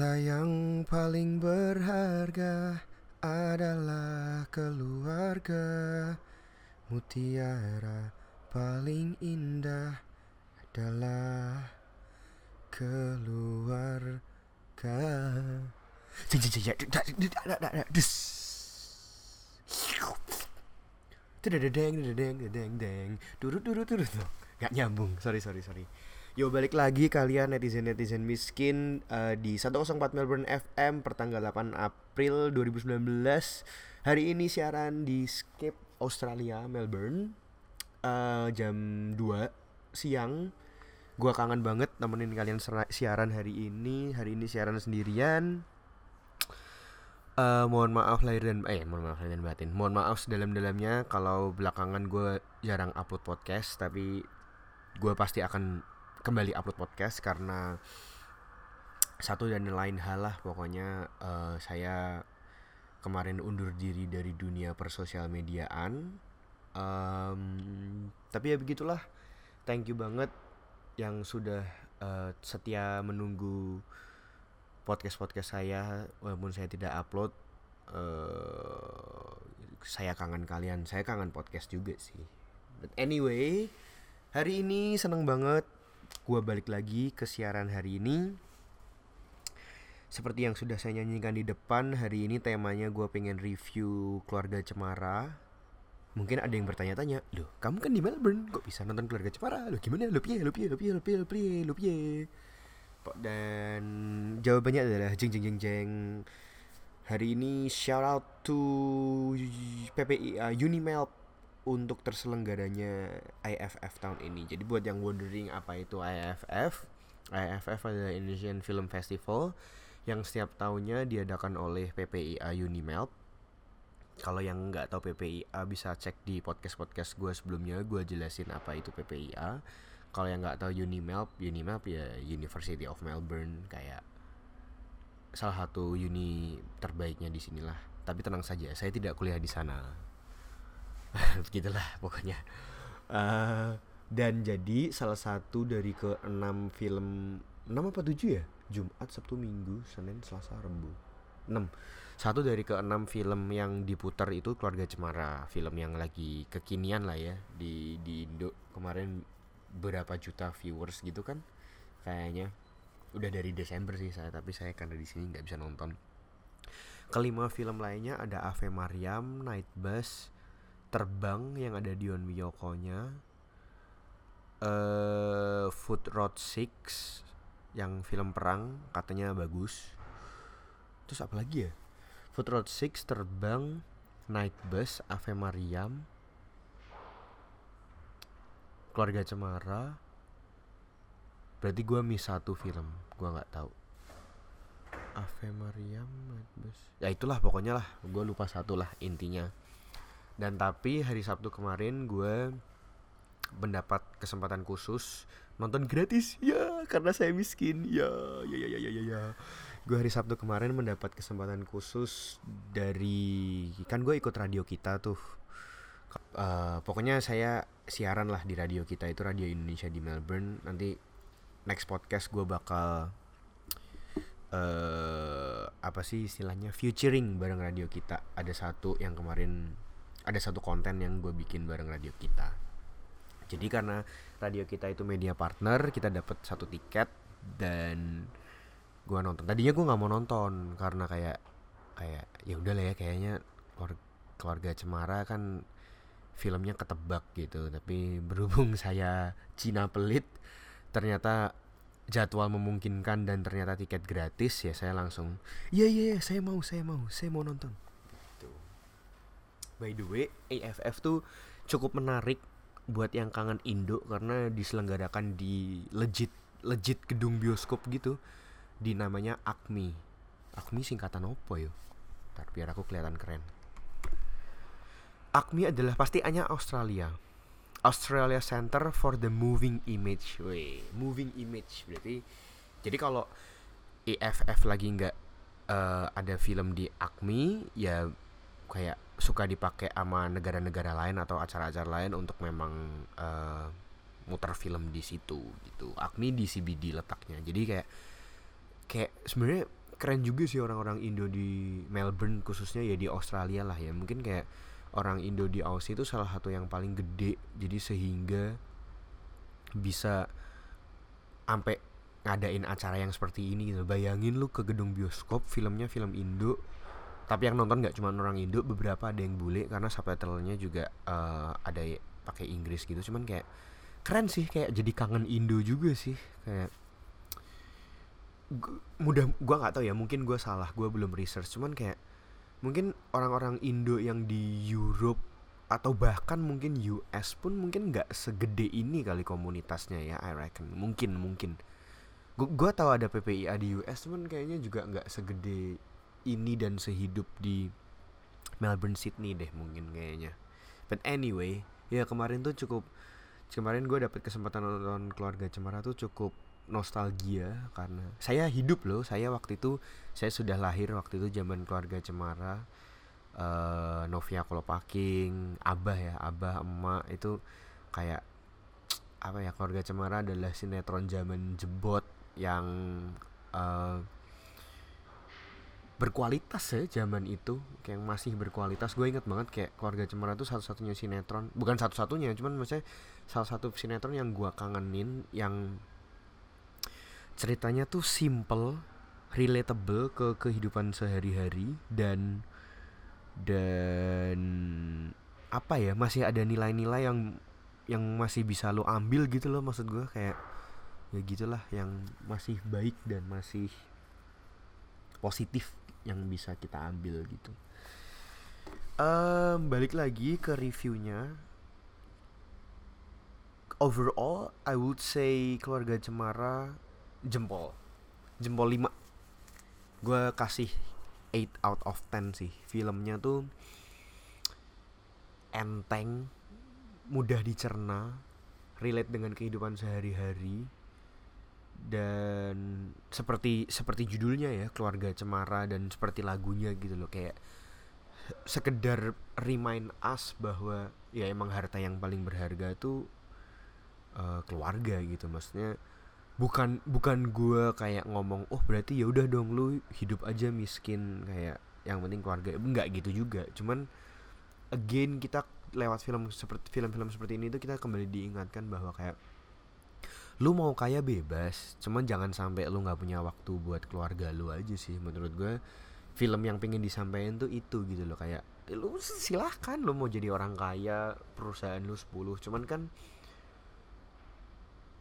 Harta yang paling berharga adalah keluarga Mutiara paling indah adalah keluarga Jeng, jeng, jeng, jeng, dak, dak, dak, dak, dak, des. Dededeng, dededeng, dedeng, deng. Nyambung, sorry, sorry, sorry. Yo balik lagi kalian netizen-netizen miskin eh, di 104 Melbourne FM pertanggal 8 April 2019 Hari ini siaran di Scape Australia Melbourne. Eh, Jam 2 siang. Gua kangen banget nemenin kalian siaran hari ini. Hari ini siaran sendirian. Eh, mohon maaf lahir dan eh mohon maaf lahir dan batin. Mohon maaf sedalam-dalamnya kalau belakangan gue jarang upload podcast tapi gue pasti akan kembali upload podcast karena satu dan lain hal lah pokoknya eh, saya kemarin undur diri dari dunia persosial mediaan. Em, tapi ya begitulah. Thank you banget yang sudah eh, setia menunggu podcast podcast saya walaupun saya tidak upload. Eh saya kangen kalian. Saya kangen podcast juga sih. But anyway hari ini seneng banget gua balik lagi ke siaran hari ini. Seperti yang sudah saya nyanyikan di depan hari ini temanya gua pengen review keluarga cemara. Mungkin ada yang bertanya-tanya loh kamu kan di Melbourne kok bisa nonton keluarga cemara? Loh gimana? Lo piye? Lo piye? Lo piye? Lo piye? Lo piye? Lo piye? Dan jawabannya adalah jeng jeng jeng jeng. Hari ini shout out to PPI uh, Unimelp untuk terselenggaranya IFF tahun ini. Jadi buat yang wondering apa itu IFF IFF adalah Indonesian Film Festival yang setiap tahunnya diadakan oleh PPIA Unimelp kalau yang nggak tahu PPIA bisa cek di podcast podcast gue sebelumnya. Gue jelasin apa itu PPIA kalau yang nggak tahu Unimelp Unimelp ya University of Melbourne kayak salah satu uni terbaiknya di sinilah. Tapi tenang saja saya tidak kuliah di sana begitulah pokoknya. Eh, dan jadi salah satu dari ke enam film enam apa tujuh ya? Jumat Sabtu Minggu Senin Selasa Rabu enam. Satu dari ke enam film yang diputar itu keluarga Cemara film yang lagi kekinian lah ya di di Indo. Kemarin berapa juta viewers gitu kan kayaknya. Udah dari Desember sih saya tapi saya karena di sini nggak bisa nonton. Kelima film lainnya ada Ave Mariam Night Bus Terbang yang ada Dion Wiyoko-nya eh Food Road 6 yang film perang katanya bagus. Terus apa lagi ya? Food Road 6 Terbang Night Bus Ave Mariam Keluarga Cemara. Berarti gua miss satu film gua nggak tahu. Ave Mariam Night Bus. Ya itulah pokoknya lah gue lupa satu lah intinya dan tapi hari Sabtu kemarin gue mendapat kesempatan khusus nonton gratis. Ya karena saya miskin. Ya ya ya ya ya ya, ya. gue hari Sabtu kemarin mendapat kesempatan khusus dari kan gue ikut radio kita tuh. Eh, pokoknya saya siaran lah di radio kita itu radio Indonesia di Melbourne. Nanti next podcast gue bakal eh apa sih istilahnya? Featuring bareng radio kita. Ada satu yang kemarin ada satu konten yang gue bikin bareng radio kita. Jadi karena radio kita itu media partner kita dapat satu tiket dan gua nonton. Tadinya gua nggak mau nonton karena kayak kayak ya udah lah ya kayaknya keluar- keluarga Cemara kan filmnya ketebak gitu. Tapi berhubung saya Cina pelit ternyata jadwal memungkinkan dan ternyata tiket gratis ya saya langsung iya iya iya, saya mau saya mau saya mau nonton. By the way, AFF tuh cukup menarik buat yang kangen Indo karena diselenggarakan di legit legit gedung bioskop gitu di namanya ACMI. ACMI singkatan apa yo? Ntar biar aku kelihatan keren. ACMI adalah pasti hanya Australia. Australia Center for the Moving Image. Weh, moving image berarti jadi kalau EFF lagi nggak eh, ada film di ACMI ya kayak suka dipakai sama negara-negara lain atau acara-acara lain untuk memang eh, muter film di situ gitu. ACMI di CBD letaknya. Jadi kayak kayak sebenarnya keren juga sih orang-orang Indo di Melbourne khususnya ya di Australia lah ya mungkin kayak orang Indo di Aussie itu salah satu yang paling gede jadi sehingga bisa sampai ngadain acara yang seperti ini gitu bayangin lu ke gedung bioskop filmnya film Indo tapi yang nonton nggak cuma orang Indo beberapa ada yang bule karena subtitlenya juga uh, ada pakai Inggris gitu. Cuman kayak keren sih kayak jadi kangen Indo juga sih. Kayak mudah gua nggak tahu ya mungkin gua salah gua belum research. Cuman kayak mungkin orang-orang Indo yang di Europe atau bahkan mungkin US pun mungkin nggak segede ini kali komunitasnya ya I reckon. Mungkin mungkin. Gua, gua tahu ada PPIA di US cuman kayaknya juga nggak segede ini dan sehidup di Melbourne Sydney deh mungkin kayaknya. But anyway ya kemarin tuh cukup kemarin gue dapet kesempatan nonton keluarga cemara tuh cukup nostalgia karena saya hidup loh. Saya waktu itu saya sudah lahir waktu itu zaman keluarga cemara uh, Novia Kolopaking Abah ya Abah emak itu kayak apa ya keluarga cemara adalah sinetron zaman jebot yang uh, berkualitas ya zaman itu kayak masih berkualitas. Gue inget banget kayak keluarga cemara itu satu-satunya sinetron. Bukan satu-satunya cuman maksudnya salah satu sinetron yang gue kangenin yang ceritanya tuh simple relatable ke kehidupan sehari-hari dan dan apa ya masih ada nilai-nilai yang yang masih bisa lo ambil gitu loh maksud gue kayak ya gitulah yang masih baik dan masih positif yang bisa kita ambil gitu? Um, balik lagi ke reviewnya. Overall I would say keluarga Cemara jempol. Jempol 5 gue kasih 8 out of 10 sih. Filmnya tuh enteng mudah dicerna relate dengan kehidupan sehari-hari dan seperti seperti judulnya ya keluarga cemara dan seperti lagunya gitu loh kayak sekedar remind us bahwa ya emang harta yang paling berharga tuh uh, keluarga gitu. Maksudnya bukan bukan gue kayak ngomong oh berarti ya udah dong lu hidup aja miskin kayak yang penting keluarga. Enggak gitu juga. Cuman again kita lewat film seperti film-film seperti ini tuh kita kembali diingatkan bahwa kayak lu mau kaya bebas cuman jangan sampai lu nggak punya waktu buat keluarga lu aja sih. Menurut gue film yang pengen disampaikan tuh itu gitu loh. Kayak lu silahkan lu mau jadi orang kaya perusahaan lu 10 cuman kan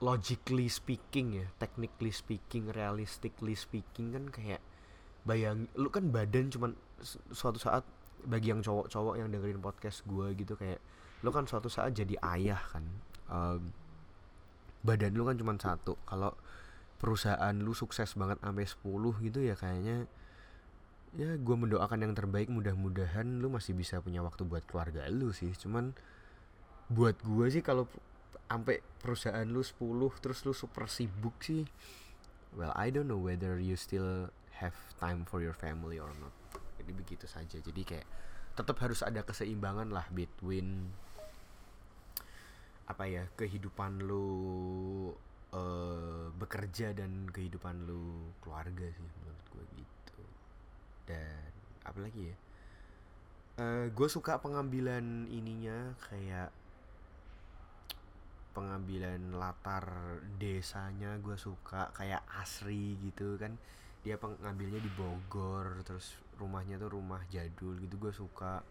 logically speaking ya technically speaking realistically speaking kan kayak bayang lu kan badan cuman suatu saat bagi yang cowok-cowok yang dengerin podcast gue gitu kayak lu kan suatu saat jadi ayah kan. Um, badan lu kan cuma satu. Kalau perusahaan lu sukses banget sampai 10 gitu ya kayaknya ya gue mendoakan yang terbaik. Mudah-mudahan lu masih bisa punya waktu buat keluarga lu sih. Cuman buat gue sih kalau sampai perusahaan lu 10 terus lu super sibuk sih well I don't know whether you still have time for your family or not. Jadi begitu saja. Jadi kayak tetap harus ada keseimbangan lah between apa ya kehidupan lu uh, bekerja dan kehidupan lu keluarga sih menurut gue gitu. Dan apa lagi ya uh, eh, gue suka pengambilan ininya kayak pengambilan latar desanya gue suka kayak asri gitu kan. Dia pengambilnya di Bogor terus rumahnya tuh rumah jadul gitu gue suka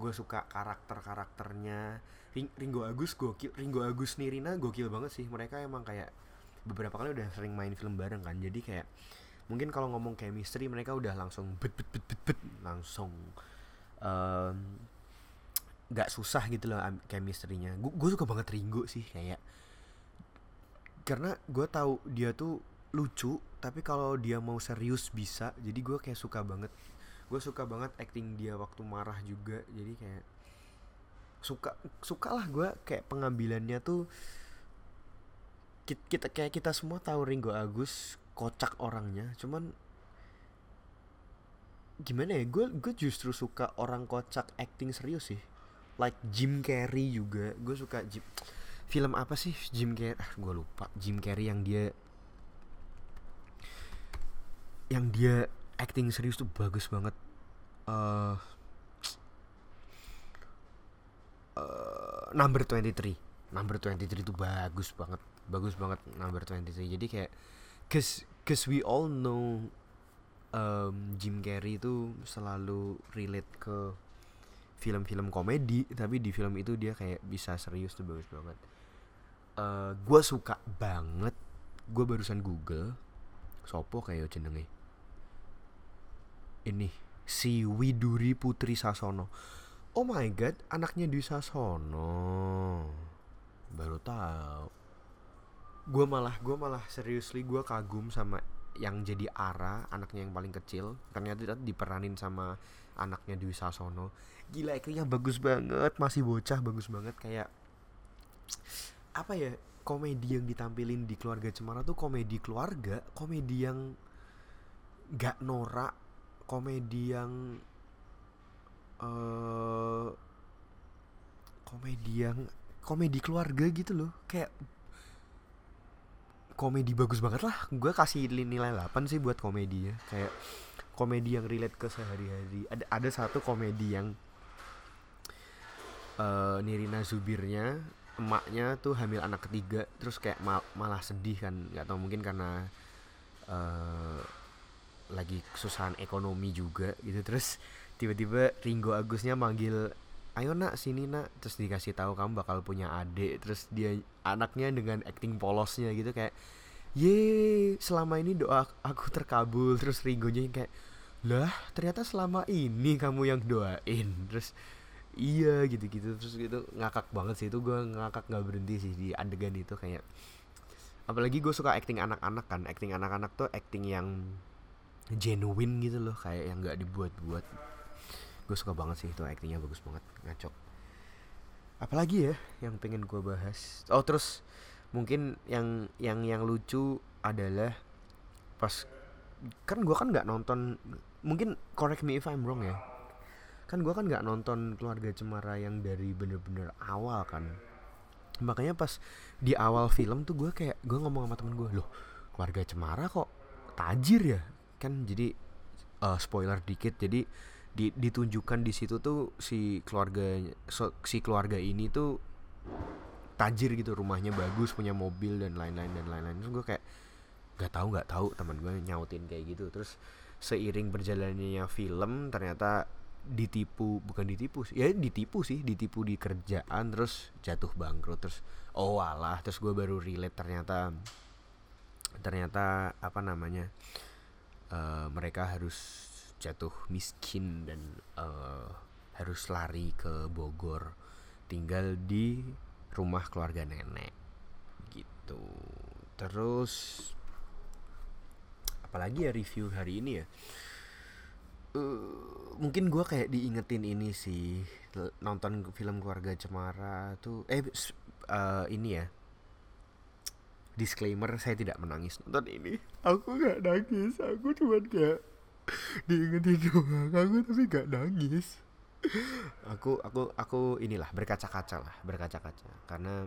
gue suka karakter karakternya Ringo Agus gokil Ringo Agus Nirina gokil banget sih. Mereka emang kayak beberapa kali udah sering main film bareng kan. Jadi kayak mungkin kalau ngomong chemistry mereka udah langsung bet bet bet bet, bet langsung um, gak susah gitu loh chemistry-nya. Gue suka banget Ringo sih kayak karena gue tahu dia tuh lucu tapi kalau dia mau serius bisa. Jadi gue kayak suka banget gue suka banget acting dia waktu marah juga. Jadi kayak suka suka lah gue kayak pengambilannya tuh kita kayak kita semua tahu Ringo Agus kocak orangnya. Cuman gimana ya gue gue justru suka orang kocak acting serius sih. Like Jim Carrey juga. Gue suka Jim film apa sih? Jim Carrey ah gue lupa. Jim Carrey yang dia yang dia acting serius tuh bagus banget. Uh, uh, number 23 number 23 itu bagus banget. Bagus banget number 23 jadi kayak cause cause we all know um, Jim Carrey itu selalu relate ke film-film komedi tapi di film itu dia kayak bisa serius tuh bagus banget. Uh, gue suka banget gue barusan google sopo kayak jenenge ini si Widuri Putri Sasono. Oh my god anaknya Dwi Sasono. Baru tahu. Gue malah gue malah seriously gue kagum sama yang jadi Ara anaknya yang paling kecil. Ternyata diperanin sama anaknya Dwi Sasono. Gila actingnya bagus banget. Masih bocah bagus banget. Kayak apa ya komedi yang ditampilin di keluarga Cemara tuh komedi keluarga komedi yang gak norak komedi yang uh, komedi yang komedi keluarga gitu loh. Kayak komedi bagus banget lah. Gue kasih nilai 8 sih buat komedi ya. Kayak komedi yang relate ke sehari-hari. Ada ada satu komedi yang uh, Nirina Zubirnya emaknya tuh hamil anak ketiga. Terus kayak mal malah sedih kan. Nggak tahu mungkin karena uh, lagi kesusahan ekonomi juga gitu. Terus tiba-tiba Ringo Agusnya manggil ayo nak sini nak. Terus dikasih tahu kamu bakal punya adik. Terus dia anaknya dengan acting polosnya gitu kayak ye selama ini doa aku terkabul. Terus Ringonya kayak lah ternyata selama ini kamu yang doain. Terus iya gitu-gitu. Terus gitu ngakak banget sih. Itu gue ngakak nggak berhenti sih di adegan itu kayak apalagi gue suka acting anak-anak kan. Acting anak-anak tuh acting yang genuine gitu loh kayak yang nggak dibuat-buat. Gue suka banget sih itu actingnya bagus banget ngacok. Apalagi ya yang pengen gue bahas? Oh terus mungkin yang yang yang lucu adalah pas kan gue kan nggak nonton mungkin correct me if I'm wrong ya. Kan gue kan nggak nonton keluarga cemara yang dari bener-bener awal kan. Makanya pas di awal film tuh gue kayak gue ngomong sama temen gue loh keluarga cemara kok tajir ya kan jadi uh, spoiler dikit. Jadi di, ditunjukkan di situ tuh si keluarga so, si keluarga ini tuh tajir gitu rumahnya bagus punya mobil dan lain-lain dan lain-lain. Terus gue kayak nggak tahu nggak tahu teman gue nyautin kayak gitu. Terus seiring berjalannya film ternyata ditipu bukan ditipu sih ya ditipu sih ditipu di kerjaan terus jatuh bangkrut terus oh alah terus gue baru relate ternyata ternyata apa namanya mereka harus jatuh miskin dan uh, harus lari ke Bogor. Tinggal di rumah keluarga nenek. Gitu. Terus apalagi ya review hari ini ya? Uh, mungkin gue kayak diingetin ini sih. Nonton film keluarga cemara tuh eh uh, ini ya disclaimer saya tidak menangis nonton ini. Aku nggak nangis aku cuma kayak diingetin doang aku tapi nggak nangis. Aku aku aku inilah berkaca-kaca lah berkaca-kaca. Karena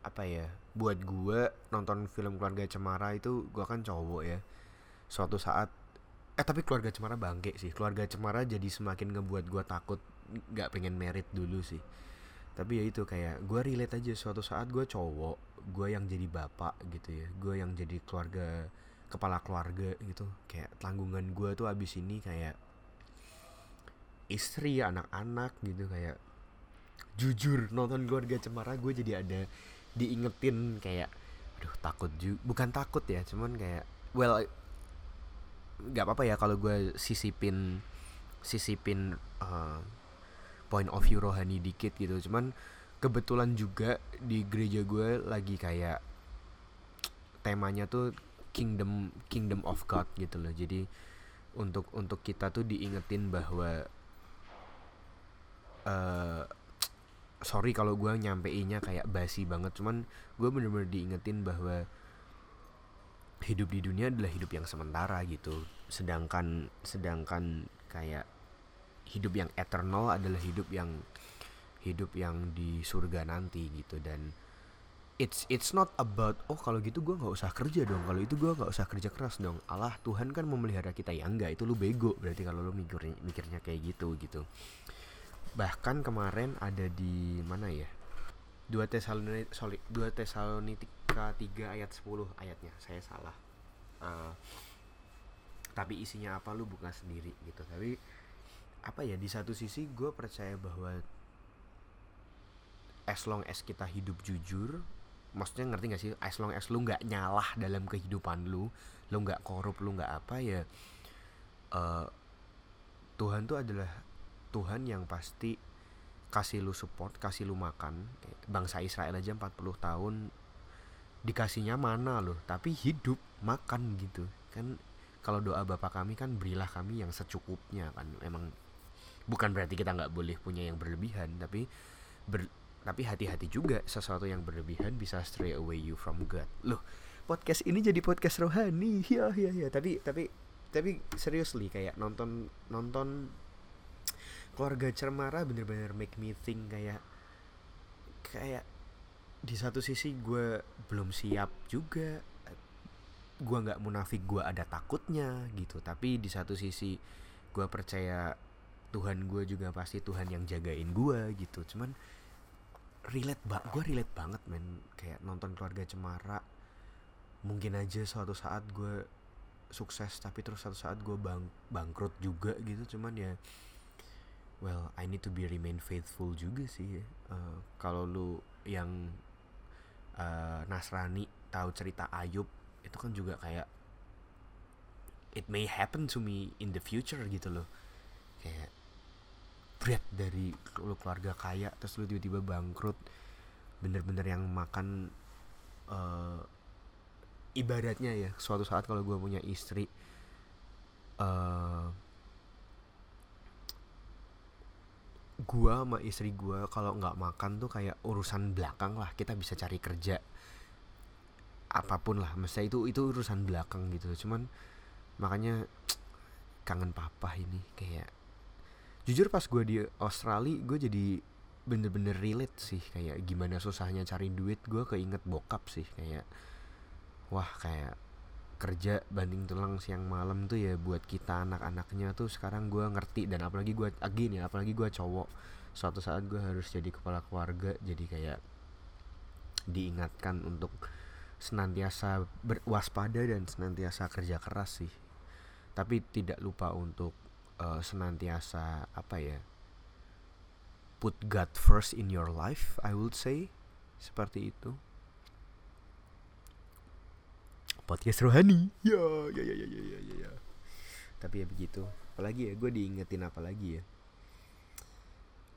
apa ya buat gue nonton film keluarga cemara itu gue kan cowok ya. Suatu saat eh tapi keluarga cemara bangke sih. Keluarga cemara jadi semakin ngebuat gue takut nggak pengen merit dulu sih. Tapi ya itu kayak gue relate aja. Suatu saat gue cowok gue yang jadi bapak gitu ya gue yang jadi keluarga kepala keluarga gitu. Kayak tanggungan gue tuh abis ini kayak istri anak-anak gitu kayak jujur nonton keluarga cemara gue jadi ada diingetin kayak aduh takut juga bukan takut ya cuman kayak well nggak apa-apa ya kalau gue sisipin sisipin uh, point of view rohani dikit gitu. Cuman kebetulan juga di gereja gue lagi kayak temanya tuh kingdom kingdom of God gitu loh. Jadi untuk untuk kita tuh diingetin bahwa uh, sorry kalau gue nyampeinnya kayak basi banget. Cuman gue bener-bener diingetin bahwa hidup di dunia adalah hidup yang sementara gitu. Sedangkan sedangkan kayak hidup yang eternal adalah hidup yang hidup yang di surga nanti gitu. Dan it's it's not about oh kalau gitu gue nggak usah kerja dong. Kalau itu gue nggak usah kerja keras dong. Allah Tuhan kan memelihara kita. Ya enggak itu lu bego berarti kalau lu mikirnya mikirnya kayak gitu gitu. Bahkan kemarin ada di mana ya? Dua Tesalonika sorry dua Tesalonika tiga ayat 10 ayatnya. Saya salah. Uh, tapi isinya apa lu buka sendiri gitu. Tapi apa ya di satu sisi gue percaya bahwa as long as kita hidup jujur maksudnya ngerti gak sih? As long as lu nggak nyalah dalam kehidupan lu lu nggak korup lu nggak apa ya uh, Tuhan tuh adalah Tuhan yang pasti kasih lu support kasih lu makan. Bangsa Israel aja 40 tahun dikasihnya mana loh tapi hidup makan gitu. Kan kalau doa bapak kami kan berilah kami yang secukupnya kan. Emang bukan berarti kita nggak boleh punya yang berlebihan tapi ber, tapi hati-hati juga sesuatu yang berlebihan bisa stray away you from God. Loh podcast ini jadi podcast rohani? Ya ya ya tapi tapi tapi seriously kayak nonton nonton keluarga Cermara bener-bener make me think kayak kayak di satu sisi gue belum siap juga. Gue nggak munafik gue ada takutnya gitu. Tapi di satu sisi gue percaya Tuhan gue juga pasti Tuhan yang jagain gue gitu. Cuman relate bak gue relate banget men. Kayak nonton keluarga cemara mungkin aja suatu saat gue sukses tapi terus suatu saat gue bang bangkrut juga gitu. Cuman ya well I need to be remain faithful juga sih ya. Uh, kalau lu yang uh, Nasrani tahu cerita Ayub itu kan juga kayak it may happen to me in the future gitu loh. Kayak berat dari lu keluarga kaya terus lu tiba-tiba bangkrut bener-bener yang makan uh, ibaratnya ya suatu saat kalau gue punya istri uh, gua sama istri gua kalau nggak makan tuh kayak urusan belakang lah kita bisa cari kerja apa pun lah mesti itu itu urusan belakang gitu. Cuman makanya kangen papa ini kayak jujur pas gue di Australia gue jadi bener-bener relate sih kayak gimana susahnya cari duit. Gue keinget bokap sih kayak wah kayak kerja banding tulang siang malam tuh ya buat kita anak-anaknya tuh sekarang gue ngerti. Dan apalagi gue again ya apalagi gue cowok suatu saat gue harus jadi kepala keluarga. Jadi kayak diingatkan untuk senantiasa berwaspada dan senantiasa kerja keras sih. Tapi tidak lupa untuk uh, senantiasa apa ya put God first in your life I would say seperti itu podcast rohani ya ya ya ya ya ya, ya. ya. tapi ya begitu apalagi ya gue diingetin apa lagi ya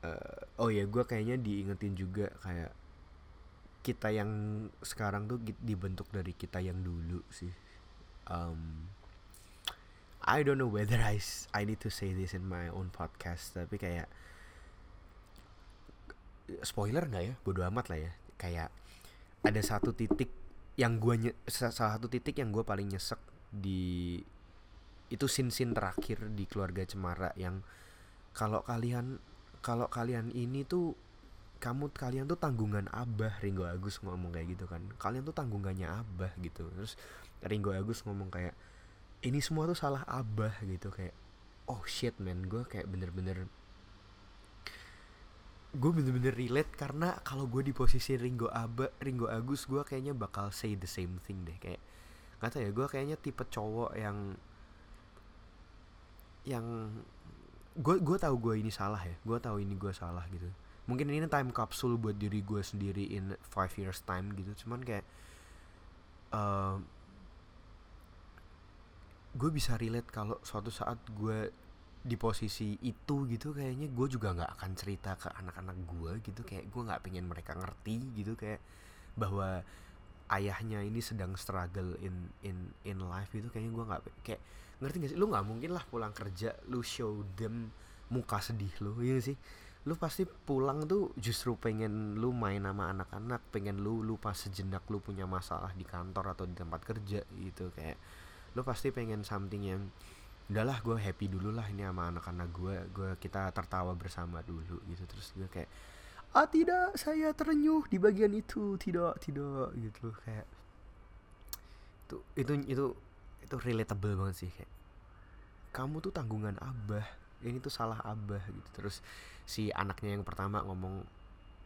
uh, oh ya gue kayaknya diingetin juga kayak kita yang sekarang tuh dibentuk dari kita yang dulu sih um, I don't know whether I I need to say this in my own podcast tapi kayak spoiler nggak ya? Bodo amat lah ya. Kayak ada satu titik yang gue salah satu titik yang gue paling nyesek di itu sin sin terakhir di keluarga cemara yang kalau kalian kalau kalian ini tuh kamu kalian tuh tanggungan abah Ringo Agus ngomong kayak gitu kan. Kalian tuh tanggungannya abah gitu. Terus Ringo Agus ngomong kayak ini semua tuh salah abah gitu kayak oh shit man gue kayak bener-bener gue bener-bener relate karena kalau gue di posisi Ringo Abah Ringo Agus gue kayaknya bakal say the same thing deh kayak kata ya gue kayaknya tipe cowok yang yang gue gue tahu gue ini salah ya gue tahu ini gue salah gitu. Mungkin ini time capsule buat diri gue sendiri in five years time gitu cuman kayak uh, gue bisa relate kalau suatu saat gue di posisi itu gitu kayaknya gue juga nggak akan cerita ke anak-anak gue gitu. Kayak gue nggak pengen mereka ngerti gitu kayak bahwa ayahnya ini sedang struggle in in in life gitu. Kayaknya gue nggak kayak ngerti gak sih? Lu nggak mungkin lah pulang kerja lu show them muka sedih lu ya sih? Lu pasti pulang tuh justru pengen lu main sama anak-anak pengen lu lupa sejenak lu punya masalah di kantor atau di tempat kerja gitu kayak lo pasti pengen something yang udahlah gue happy dulu lah ini sama anak-anak gue gue kita tertawa bersama dulu gitu. Terus gue kayak ah tidak saya terenyuh di bagian itu. Tidak tidak gitu kayak itu itu itu itu relatable banget sih kayak kamu tuh tanggungan abah ini tuh salah abah gitu. Terus si anaknya yang pertama ngomong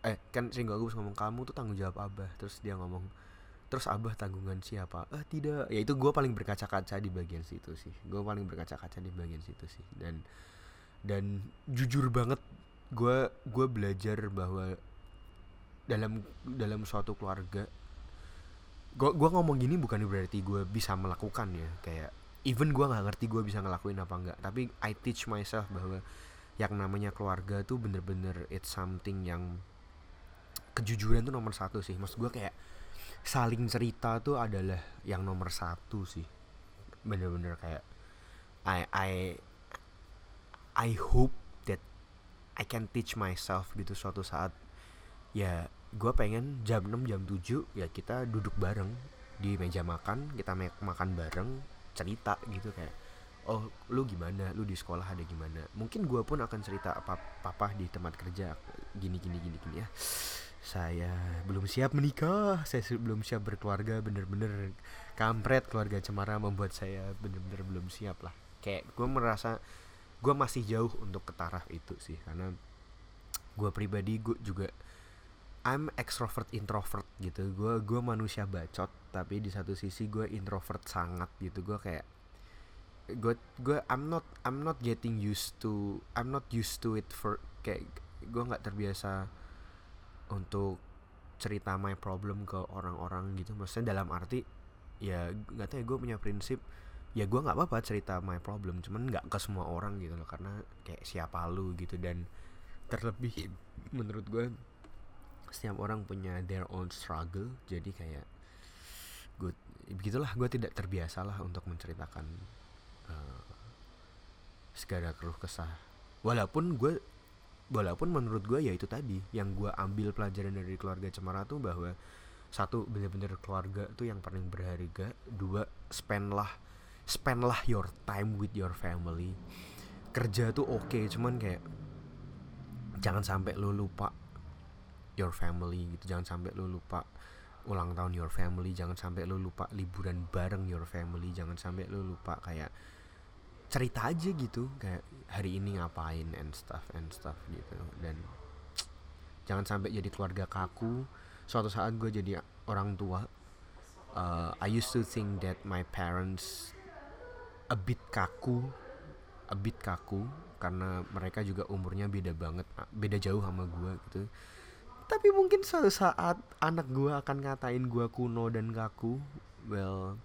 eh kan si Agus ngomong kamu tuh tanggung jawab abah terus dia ngomong terus abah tanggungan siapa? Ah tidak. Ya itu gue paling berkaca-kaca di bagian situ sih. Gue paling berkaca-kaca di bagian situ sih. Dan dan jujur banget gue gue belajar bahwa dalam dalam suatu keluarga gue gua ngomong gini bukan berarti gue bisa melakukan ya. Kayak even gue nggak ngerti gue bisa ngelakuin apa enggak tapi I teach myself bahwa yang namanya keluarga tuh bener-bener it's something yang kejujuran tuh nomor satu sih. Maksud gue kayak saling cerita tuh adalah yang nomor satu sih. Bener-bener kayak I I I hope I can teach myself gitu suatu saat. Ya gue pengen jam 6 jam 7 ya kita duduk bareng di meja makan kita makan bareng cerita gitu kayak oh lu gimana? Lu di sekolah ada gimana? Mungkin gue pun akan cerita apa papa di tempat kerja gini gini gini gini ya saya belum siap menikah. Saya belum siap berkeluarga. Bener-bener kampret keluarga cemara membuat saya bener-bener belum siap lah. Kayak gue merasa gue masih jauh untuk ke taraf itu sih. Karena gue pribadi gue juga I'm extrovert introvert gitu. Gue gue manusia bacot tapi di satu sisi gue introvert sangat gitu. Gue kayak gue gue I'm not I'm not getting used to I'm not used to it for kayak gue nggak terbiasa untuk cerita my problem ke orang-orang gitu. Maksudnya dalam arti ya nggak tahu ya gue punya prinsip ya gue nggak apa-apa cerita my problem cuman nggak ke semua orang gitu loh karena kayak siapa lu gitu. Dan terlebih menurut gue setiap orang punya their own struggle jadi kayak gue begitulah gue tidak terbiasa lah untuk menceritakan uh, segala keluh kesah. Walaupun gue walaupun menurut gue ya itu tadi yang gue ambil pelajaran dari keluarga cemara tuh bahwa satu bener-bener keluarga tuh yang paling berharga. Dua spend lah spend lah your time with your family. Kerja tuh oke okay, cuman kayak jangan sampai lu lupa your family gitu. Jangan sampai lu lupa ulang tahun your family. Jangan sampai lu lupa liburan bareng your family. Jangan sampai lu lupa kayak cerita aja gitu. Kayak hari ini ngapain? and stuff and stuff gitu. Dan jangan sampai jadi keluarga kaku. Suatu saat gue jadi orang tua uh, I used to think that my parents a bit kaku a bit kaku karena mereka juga umurnya beda banget beda jauh sama gue gitu. Tapi mungkin suatu saat anak gue akan ngatain gue kuno dan kaku. Well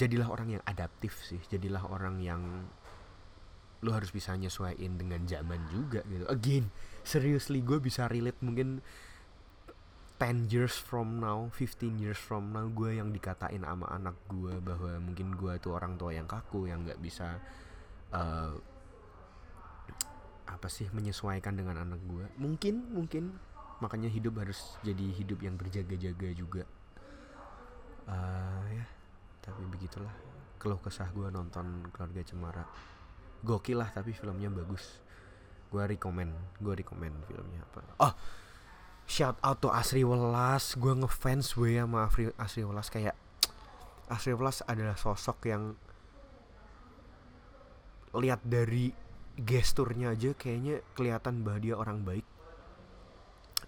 jadilah orang yang adaptif sih jadilah orang yang lu harus bisa nyesuaiin dengan zaman juga gitu again seriously gue bisa relate mungkin 10 years from now, 15 years from now gue yang dikatain sama anak gue bahwa mungkin gue tuh orang tua yang kaku yang nggak bisa uh, apa sih menyesuaikan dengan anak gue. Mungkin mungkin makanya hidup harus jadi hidup yang berjaga-jaga juga. Uh, ya, tapi begitulah keluh kesah gue nonton keluarga cemara. Gokil lah tapi filmnya bagus. Gue rekomend, gue rekomend filmnya apa. Oh, shout out to Asri Welas gue ngefans gue sama Asri, Asri Welas kayak Asri Welas adalah sosok yang lihat dari gesturnya aja kayaknya kelihatan bahwa dia orang baik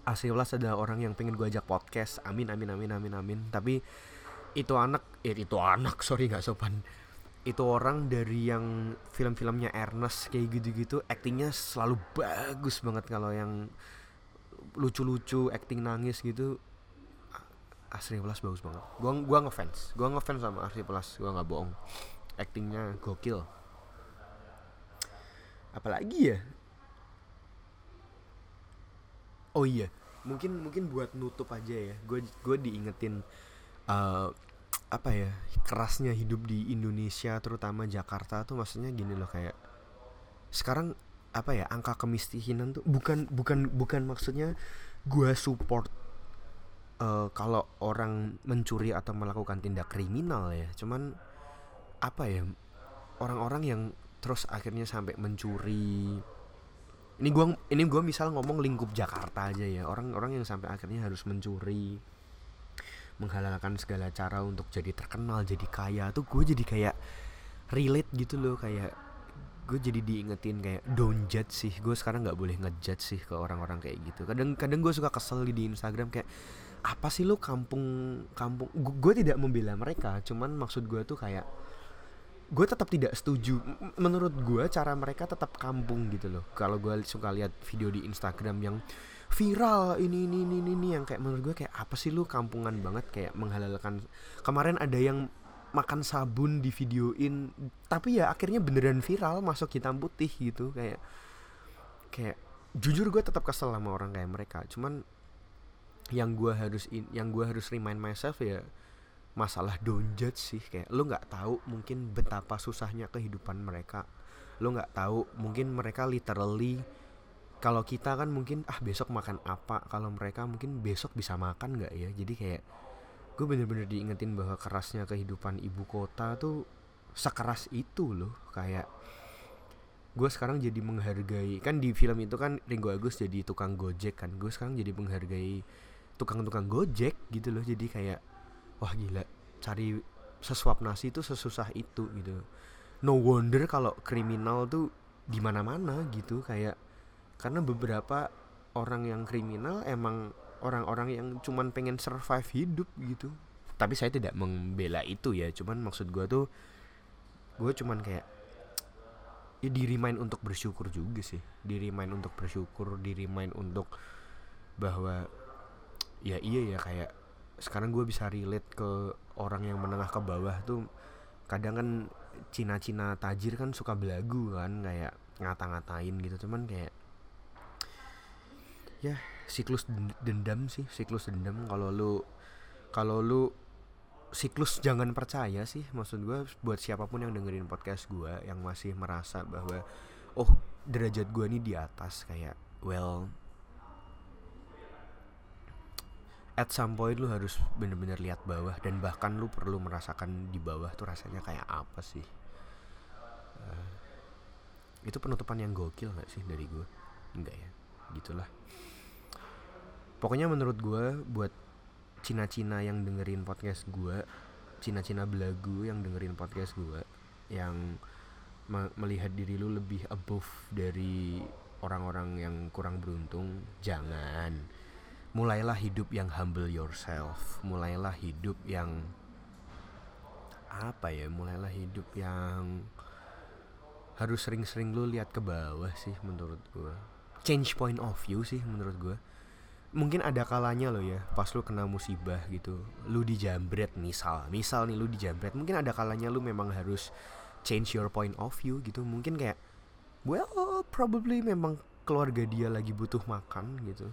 Asri Welas adalah orang yang pengen gue ajak podcast amin amin amin amin amin tapi itu anak eh, itu anak sorry nggak sopan. Itu orang dari yang film-filmnya Ernest kayak gitu-gitu aktingnya selalu bagus banget kalau yang lucu-lucu acting nangis gitu. Asri Plus bagus banget. Gua gua ngefans. Gua ngefans sama Asri Plus gua nggak bohong. Actingnya gokil. Apalagi ya? Oh iya mungkin mungkin buat nutup aja ya. Gue gue diingetin uh, apa ya kerasnya hidup di Indonesia terutama Jakarta tuh maksudnya gini loh kayak sekarang apa ya angka kemiskinan tuh bukan bukan bukan maksudnya gue support uh, kalau orang mencuri atau melakukan tindak kriminal ya cuman apa ya orang-orang yang terus akhirnya sampai mencuri. Ini gua ini gua misal ngomong lingkup Jakarta aja ya orang-orang yang sampai akhirnya harus mencuri menghalalkan segala cara untuk jadi terkenal jadi kaya tuh gue jadi kayak relate gitu loh kayak gue jadi diingetin kayak don't judge sih. Gue sekarang nggak boleh ngejudge sih ke orang-orang kayak gitu. Kadang kadang gue suka kesel di Instagram kayak apa sih lo kampung kampung? Gue tidak membela mereka cuman maksud gue tuh kayak gue tetap tidak setuju. Menurut gue cara mereka tetap kampung gitu loh. Kalau gue suka lihat video di Instagram yang viral ini ini ini ini yang kayak menurut gue kayak apa sih lu kampungan banget? Kayak menghalalkan kemarin ada yang makan sabun di videoin tapi ya akhirnya beneran viral masuk hitam putih gitu. Kayak kayak jujur gue tetap kesel sama orang kayak mereka. Cuman yang gue harus in, yang gue harus remind myself ya masalah don't judge sih. Kayak lu nggak tahu mungkin betapa susahnya kehidupan mereka. Lu nggak tahu mungkin mereka literally kalau kita kan mungkin ah besok makan apa? Kalau mereka mungkin besok bisa makan nggak ya? Jadi kayak gue bener-bener diingetin bahwa kerasnya kehidupan ibu kota tuh sekeras itu loh. Kayak gue sekarang jadi menghargai kan di film itu kan Ringo Agus jadi tukang gojek kan. Gue sekarang jadi menghargai tukang-tukang gojek gitu loh. Jadi kayak wah gila cari sesuap nasi itu sesusah itu gitu. No wonder kalau kriminal tuh di mana-mana gitu. Kayak karena beberapa orang yang kriminal emang orang-orang yang cuman pengen survive hidup gitu. Tapi saya tidak membela itu ya cuman maksud gue tuh gue cuman kayak ya di remind untuk bersyukur juga sih. Di remind untuk bersyukur di remind untuk bahwa ya iya ya kayak sekarang gue bisa relate ke orang yang menengah ke bawah tuh kadang kan Cina-Cina tajir kan suka belagu kan kayak ngata-ngatain gitu. Cuman kayak ya. Siklus dendam sih siklus dendam. Kalau lu kalau lu siklus jangan percaya sih. Maksud gue buat siapa pun yang dengerin podcast gue yang masih merasa bahwa oh derajat gue ini di atas kayak well at some point lu harus bener-bener lihat bawah. Dan bahkan lu perlu merasakan di bawah tuh rasanya kayak apa sih. Uh, itu penutupan yang gokil gak sih dari gue enggak ya? Gitulah pokoknya menurut gue buat Cina-Cina yang dengerin podcast gue Cina-Cina belagu yang dengerin podcast gue yang me melihat diri lu lebih above dari orang-orang yang kurang beruntung jangan. Mulailah hidup yang humble yourself. Mulailah hidup yang apa ya mulailah hidup yang harus sering-sering lu lihat ke bawah sih menurut gue change point of view sih menurut gue mungkin ada kalanya lo ya pas lu kena musibah gitu lu dijambret misal misal nih lu dijambret mungkin ada kalanya lu memang harus change your point of view gitu mungkin kayak well probably memang keluarga dia lagi butuh makan gitu.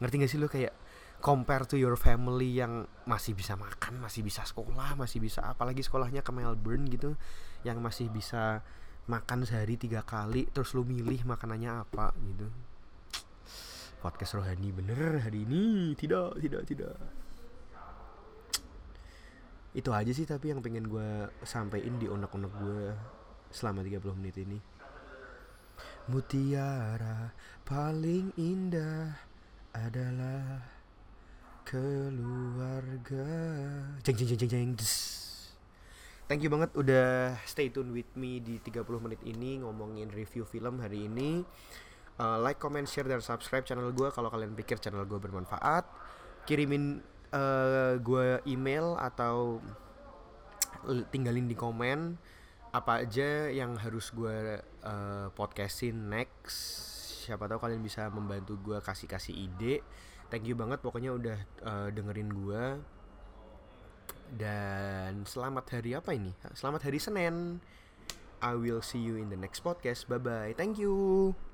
Ngerti gak sih lu kayak compare to your family yang masih bisa makan masih bisa sekolah masih bisa apalagi sekolahnya ke Melbourne gitu yang masih bisa makan sehari tiga kali terus lu milih makanannya apa gitu podcast rohani bener hari ini. Tidak tidak tidak. Itu aja sih tapi yang pengen gue sampein di onak-onak gue selama 30 menit ini. Mutiara paling indah adalah keluarga. Jeng jeng jeng jeng jeng Thank you banget udah stay tune with me di 30 menit ini ngomongin review film hari ini uh, like, comment, share dan subscribe channel gue kalau kalian pikir channel gue bermanfaat. Kirimin uh, gue email atau tinggalin di komen apa aja yang harus gue uh, podcastin next. Siapa tahu kalian bisa membantu gue kasih kasih ide. Thank you banget pokoknya udah uh, dengerin gue. Dan selamat hari apa ini? Selamat hari Senin. I will see you in the next podcast. Bye bye. Thank you.